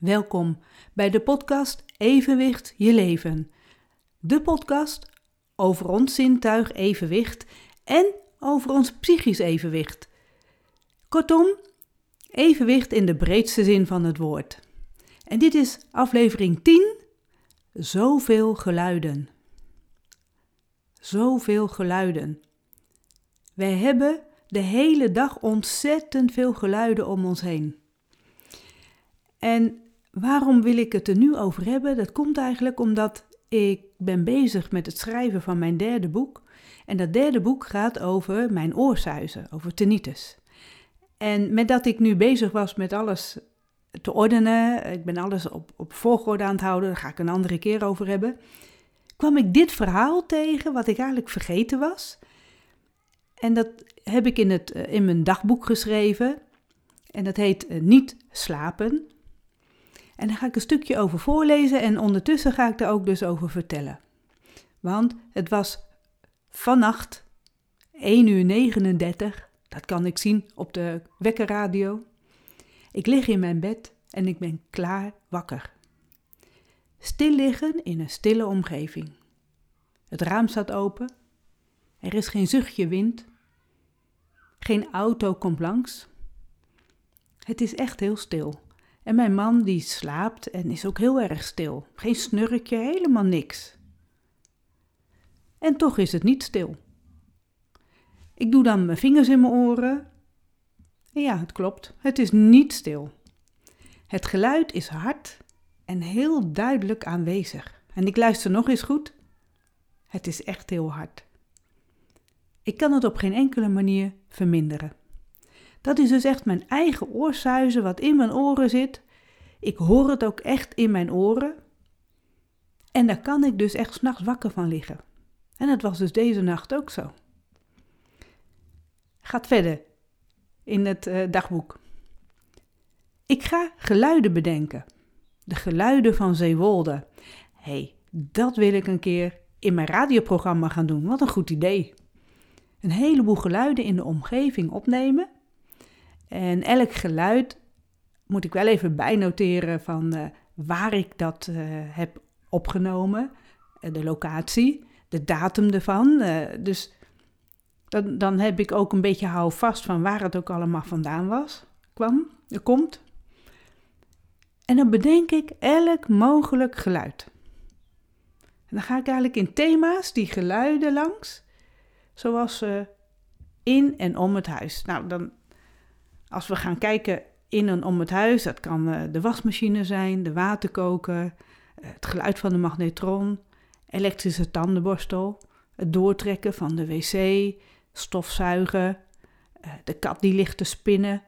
Welkom bij de podcast Evenwicht je leven. De podcast over ons zintuig evenwicht en over ons psychisch evenwicht. Kortom, evenwicht in de breedste zin van het woord. En dit is aflevering 10. Zoveel geluiden. Zoveel geluiden. Wij hebben de hele dag ontzettend veel geluiden om ons heen. En waarom wil ik het er nu over hebben? Dat komt eigenlijk omdat ik ben bezig met het schrijven van mijn derde boek. En dat derde boek gaat over mijn oorsuizen, over tinnitus. En met dat ik nu bezig was met alles te ordenen, ik ben alles op, op volgorde aan het houden, daar ga ik een andere keer over hebben, kwam ik dit verhaal tegen wat ik eigenlijk vergeten was. En dat heb ik in, het, in mijn dagboek geschreven. En dat heet eh, Niet slapen. En daar ga ik een stukje over voorlezen en ondertussen ga ik daar ook dus over vertellen. Want het was vannacht 1 uur 39, dat kan ik zien op de wekkerradio. Ik lig in mijn bed en ik ben klaar wakker. Stil liggen in een stille omgeving. Het raam staat open. Er is geen zuchtje wind. Geen auto komt langs. Het is echt heel stil. En mijn man die slaapt en is ook heel erg stil. Geen snurkje, helemaal niks. En toch is het niet stil. Ik doe dan mijn vingers in mijn oren. En ja, het klopt. Het is niet stil. Het geluid is hard en heel duidelijk aanwezig. En ik luister nog eens goed. Het is echt heel hard. Ik kan het op geen enkele manier verminderen. Dat is dus echt mijn eigen oorsuizen wat in mijn oren zit. Ik hoor het ook echt in mijn oren. En daar kan ik dus echt s'nachts wakker van liggen. En dat was dus deze nacht ook zo. Gaat verder in het uh, dagboek. Ik ga geluiden bedenken. De geluiden van Zeewolde. Hé, hey, dat wil ik een keer in mijn radioprogramma gaan doen. Wat een goed idee. Een heleboel geluiden in de omgeving opnemen en elk geluid moet ik wel even bijnoteren van uh, waar ik dat uh, heb opgenomen, uh, de locatie, de datum ervan. dus dan, dan heb ik ook een beetje houvast van waar het ook allemaal vandaan was, kwam, er komt. En dan bedenk ik elk mogelijk geluid. En dan ga ik eigenlijk in thema's die geluiden langs, zoals in en om het huis. Nou, dan als we gaan kijken in en om het huis, dat kan uh, de wasmachine zijn, de waterkoker, uh, het geluid van de magnetron, elektrische tandenborstel, het doortrekken van de wc, stofzuigen, uh, de kat die ligt te spinnen.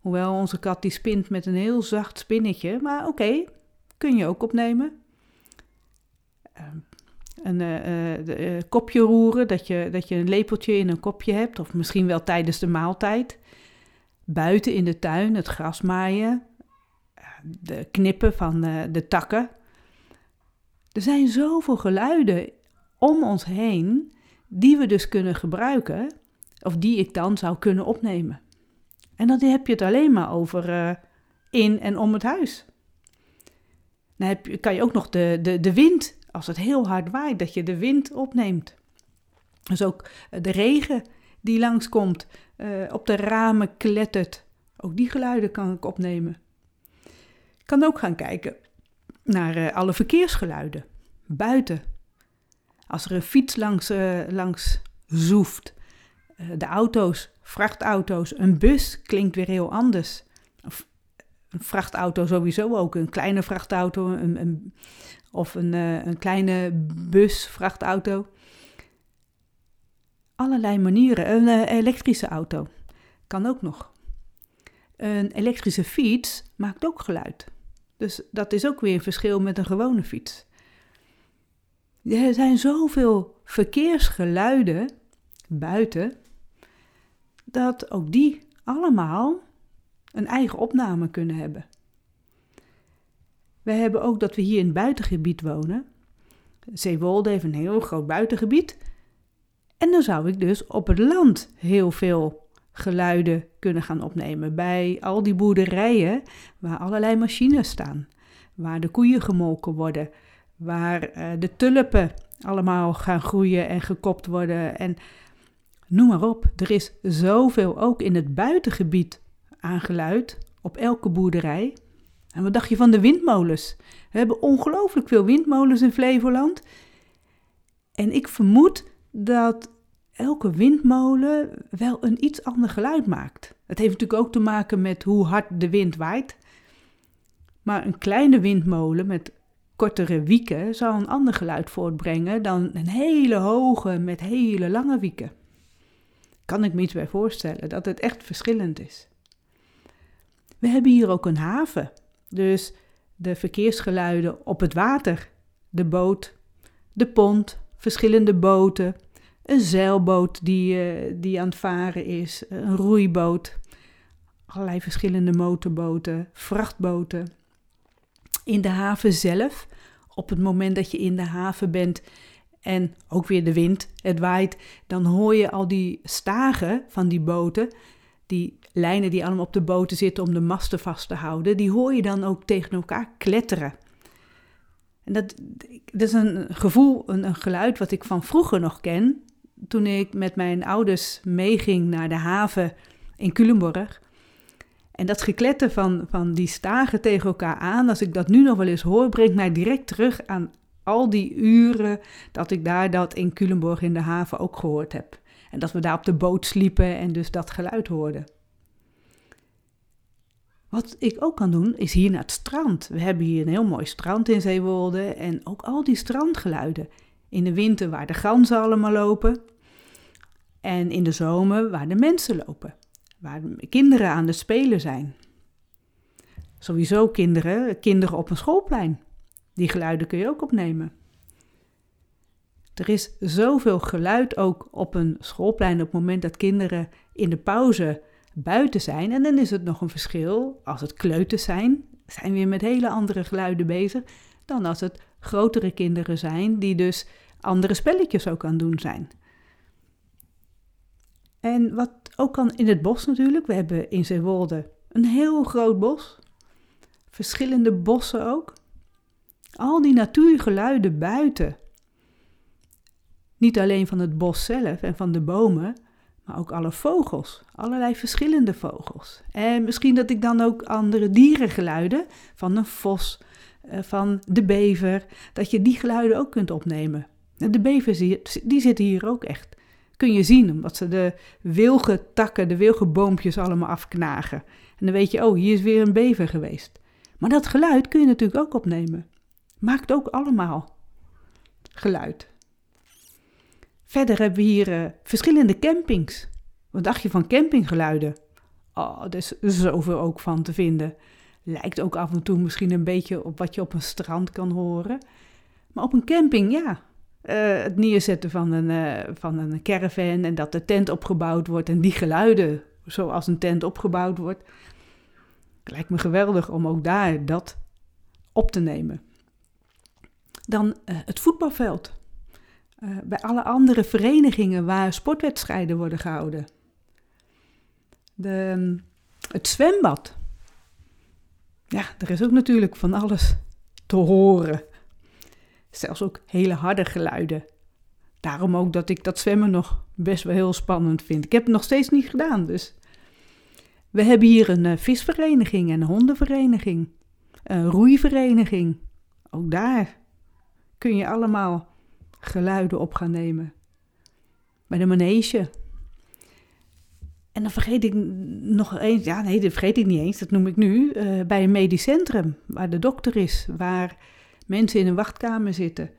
Hoewel onze kat die spint met een heel zacht spinnetje, maar oké, kun je ook opnemen. Ehm, een kopje roeren, dat je, dat je een lepeltje in een kopje hebt, of misschien wel tijdens de maaltijd buiten in de tuin het gras maaien, de knippen van de, de takken. Er zijn zoveel geluiden om ons heen die we dus kunnen gebruiken, of die ik dan zou kunnen opnemen. En dan heb je het alleen maar over uh, in en om het huis. Dan heb je, kan je ook nog de, de, de wind, als het heel hard waait, dat je de wind opneemt. Dus ook de regen die langskomt, uh, op de ramen klettert. Ook die geluiden kan ik opnemen. Ik kan ook gaan kijken naar uh, alle verkeersgeluiden. Buiten. Als er een fiets langs, uh, langs zoeft. de auto's, vrachtauto's, een bus klinkt weer heel anders. Of, een vrachtauto sowieso ook. Een kleine vrachtauto een, een, of een, een kleine bus, vrachtauto allerlei manieren. Een uh, elektrische auto kan ook nog. Een elektrische fiets maakt ook geluid. Dus dat is ook weer een verschil met een gewone fiets. Er zijn zoveel verkeersgeluiden buiten dat ook die allemaal een eigen opname kunnen hebben. We hebben ook dat we hier in het buitengebied wonen. Zeewolde heeft een heel groot buitengebied en dan zou ik dus op het land heel veel geluiden kunnen gaan opnemen. Bij al die boerderijen waar allerlei machines staan, waar de koeien gemolken worden, waar uh, de tulpen allemaal gaan groeien en gekopt worden en noem maar op. Er is zoveel ook in het buitengebied aan geluid op elke boerderij. En wat dacht je van de windmolens? We hebben ongelooflijk veel windmolens in Flevoland. En ik vermoed dat elke windmolen wel een iets ander geluid maakt. Het heeft natuurlijk ook te maken met hoe hard de wind waait. Maar een kleine windmolen met kortere wieken zal een ander geluid voortbrengen dan een hele hoge met hele lange wieken. Kan ik me iets bij voorstellen dat het echt verschillend is. We hebben hier ook een haven, dus de verkeersgeluiden op het water, de boot, de pont, verschillende boten, een zeilboot die, uh, die aan het varen is, een roeiboot, allerlei verschillende motorboten, vrachtboten. In de haven zelf, op het moment dat je in de haven bent en ook weer de wind, het waait, dan hoor je al die stagen van die boten, die lijnen die allemaal op de boten zitten om de masten vast te houden, die hoor je dan ook tegen elkaar kletteren. En dat, dat is een gevoel, een, een geluid wat ik van vroeger nog ken toen ik met mijn ouders meeging naar de haven in Culemborg. En dat gekletter van, van die stagen tegen elkaar aan, als ik dat nu nog wel eens hoor, brengt mij direct terug aan al die uren dat ik daar dat in Culemborg in de haven ook gehoord heb. En dat we daar op de boot sliepen en dus dat geluid hoorden. Wat ik ook kan doen, is hier naar het strand. We hebben hier een heel mooi strand in Zeewolde en ook al die strandgeluiden. In de winter waar de ganzen allemaal lopen, en in de zomer waar de mensen lopen, waar de kinderen aan het spelen zijn. Sowieso kinderen, kinderen op een schoolplein. Die geluiden kun je ook opnemen. Er is zoveel geluid ook op een schoolplein op het moment dat kinderen in de pauze buiten zijn. En dan is het nog een verschil als het kleuters zijn, zijn weer met hele andere geluiden bezig dan als het grotere kinderen zijn die dus andere spelletjes ook aan doen zijn. En wat ook kan in het bos natuurlijk. We hebben in Zeewolde een heel groot bos. Verschillende bossen ook. Al die natuurgeluiden buiten. Niet alleen van het bos zelf en van de bomen, maar ook alle vogels. Allerlei verschillende vogels. En misschien dat ik dan ook andere dierengeluiden van een vos, eh, van de bever, dat je die geluiden ook kunt opnemen. De bevers die zitten hier ook echt kun je zien, omdat ze de wilge takken, de wilge boompjes allemaal afknagen. En dan weet je, oh, hier is weer een bever geweest. Maar dat geluid kun je natuurlijk ook opnemen. Maakt ook allemaal geluid. Verder hebben we hier uh, verschillende campings. Wat dacht je van campinggeluiden? Oh, er is zoveel ook van te vinden. Lijkt ook af en toe misschien een beetje op wat je op een strand kan horen. Maar op een camping, ja, uh, het neerzetten van een, uh, van een caravan en dat de tent opgebouwd wordt en die geluiden zoals een tent opgebouwd wordt. Lijkt me geweldig om ook daar dat op te nemen. Dan uh, het voetbalveld. bij alle andere verenigingen waar sportwedstrijden worden gehouden. De, het zwembad. Ja, er is ook natuurlijk van alles te horen. Zelfs ook hele harde geluiden. Daarom ook dat ik dat zwemmen nog best wel heel spannend vind. Ik heb het nog steeds niet gedaan, dus. We hebben hier een uh, visvereniging en een hondenvereniging. Een roeivereniging. Ook daar kun je allemaal geluiden op gaan nemen. Bij de manege. En dan vergeet ik nog eens, ja nee, dat vergeet ik niet eens, dat noem ik nu, uh, bij een medisch centrum, waar de dokter is, waar mensen in een wachtkamer zitten,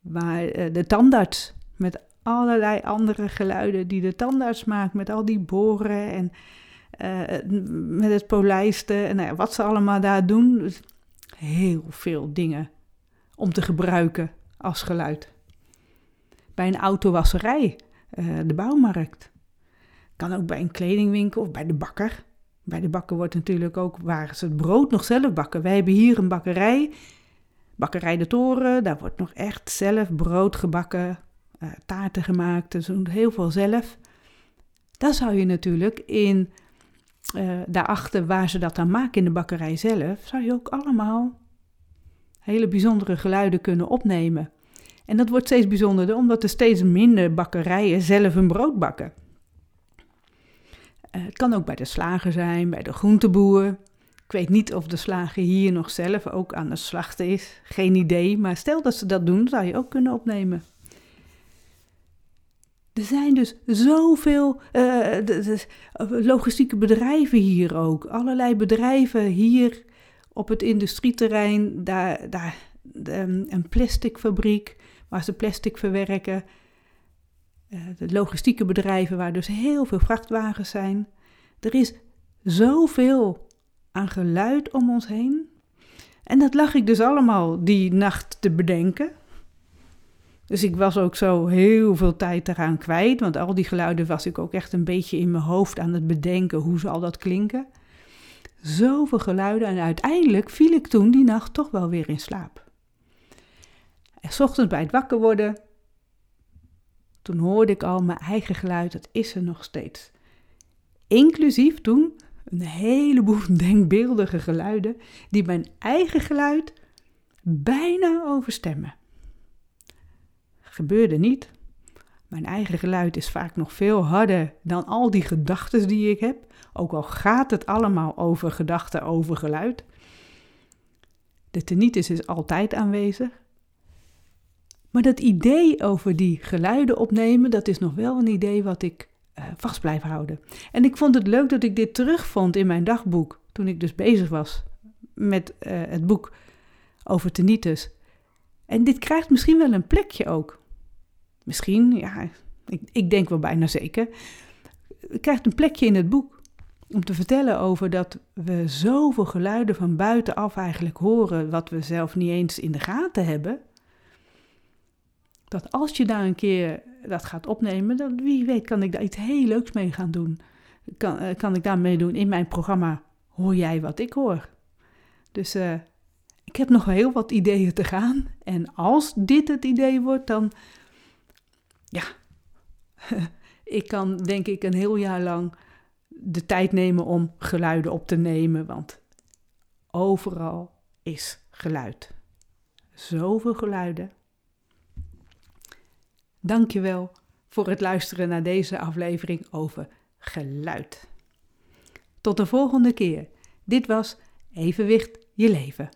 waar eh, de tandarts met allerlei andere geluiden die de tandarts maakt, met al die boren en uh, met het polijsten en nou wat ze allemaal daar doen. Dus heel veel dingen om te gebruiken als geluid. Bij een autowasserij, uh, de bouwmarkt. Kan ook bij een kledingwinkel of bij de bakker. Bij de bakker wordt natuurlijk ook waar ze het brood nog zelf bakken. Wij hebben hier een bakkerij Bakkerij de Toren, daar wordt nog echt zelf brood gebakken, uh, taarten gemaakt. Doen heel veel zelf. Dan zou je natuurlijk in uh, daarachter waar ze dat dan maken in de bakkerij zelf, zou je ook allemaal hele bijzondere geluiden kunnen opnemen. En dat wordt steeds bijzonderder omdat er steeds minder bakkerijen zelf hun brood bakken. Uh, het kan ook bij de slager zijn, bij de groenteboer. Ik weet niet of de slager hier nog zelf ook aan het slachten is. Geen idee, maar stel dat ze dat doen, zou je ook kunnen opnemen. Er zijn dus zoveel de, logistieke bedrijven hier ook. Allerlei bedrijven hier op het industrieterrein. Daar, daar de, een plasticfabriek waar ze plastic verwerken. Uh, de logistieke bedrijven waar dus heel veel vrachtwagens zijn. Er is zoveel aan geluid om ons heen. En dat lag ik dus allemaal die nacht te bedenken. Dus ik was ook zo heel veel tijd eraan kwijt, want al die geluiden was ik ook echt een beetje in mijn hoofd aan het bedenken. Hoe zal dat klinken? Zoveel geluiden en uiteindelijk viel ik toen die nacht toch wel weer in slaap. En ochtends bij het wakker worden, toen hoorde ik al mijn eigen geluid, dat is er nog steeds. Inclusief toen een heleboel denkbeeldige geluiden die mijn eigen geluid bijna overstemmen. Gebeurde niet. Mijn eigen geluid is vaak nog veel harder dan al die gedachten die ik heb, ook al gaat het allemaal over gedachten over geluid. De tinnitus is altijd aanwezig. Maar dat idee over die geluiden opnemen, dat is nog wel een idee wat ik uh, vast blijf houden. En ik vond het leuk dat ik dit terugvond in mijn dagboek, toen ik dus bezig was met uh, het boek over tinnitus. En dit krijgt misschien wel een plekje ook misschien, ja, ik, ik denk wel bijna zeker, krijgt een plekje in het boek. Om te vertellen over dat we zoveel geluiden van buitenaf eigenlijk horen, wat we zelf niet eens in de gaten hebben. Dat als je daar een keer dat gaat opnemen, dan wie weet kan ik daar iets heel leuks mee gaan doen. Kan, uh, kan ik daarmee doen in mijn programma Hoor jij wat ik hoor? Dus uh, ik heb nog heel wat ideeën te gaan. En als dit het idee wordt, dan ja, ik kan denk ik een heel jaar lang de tijd nemen om geluiden op te nemen, want overal is geluid. Zoveel geluiden. Dankjewel voor het luisteren naar deze aflevering over geluid. Tot de volgende keer. Dit was Evenwicht je leven.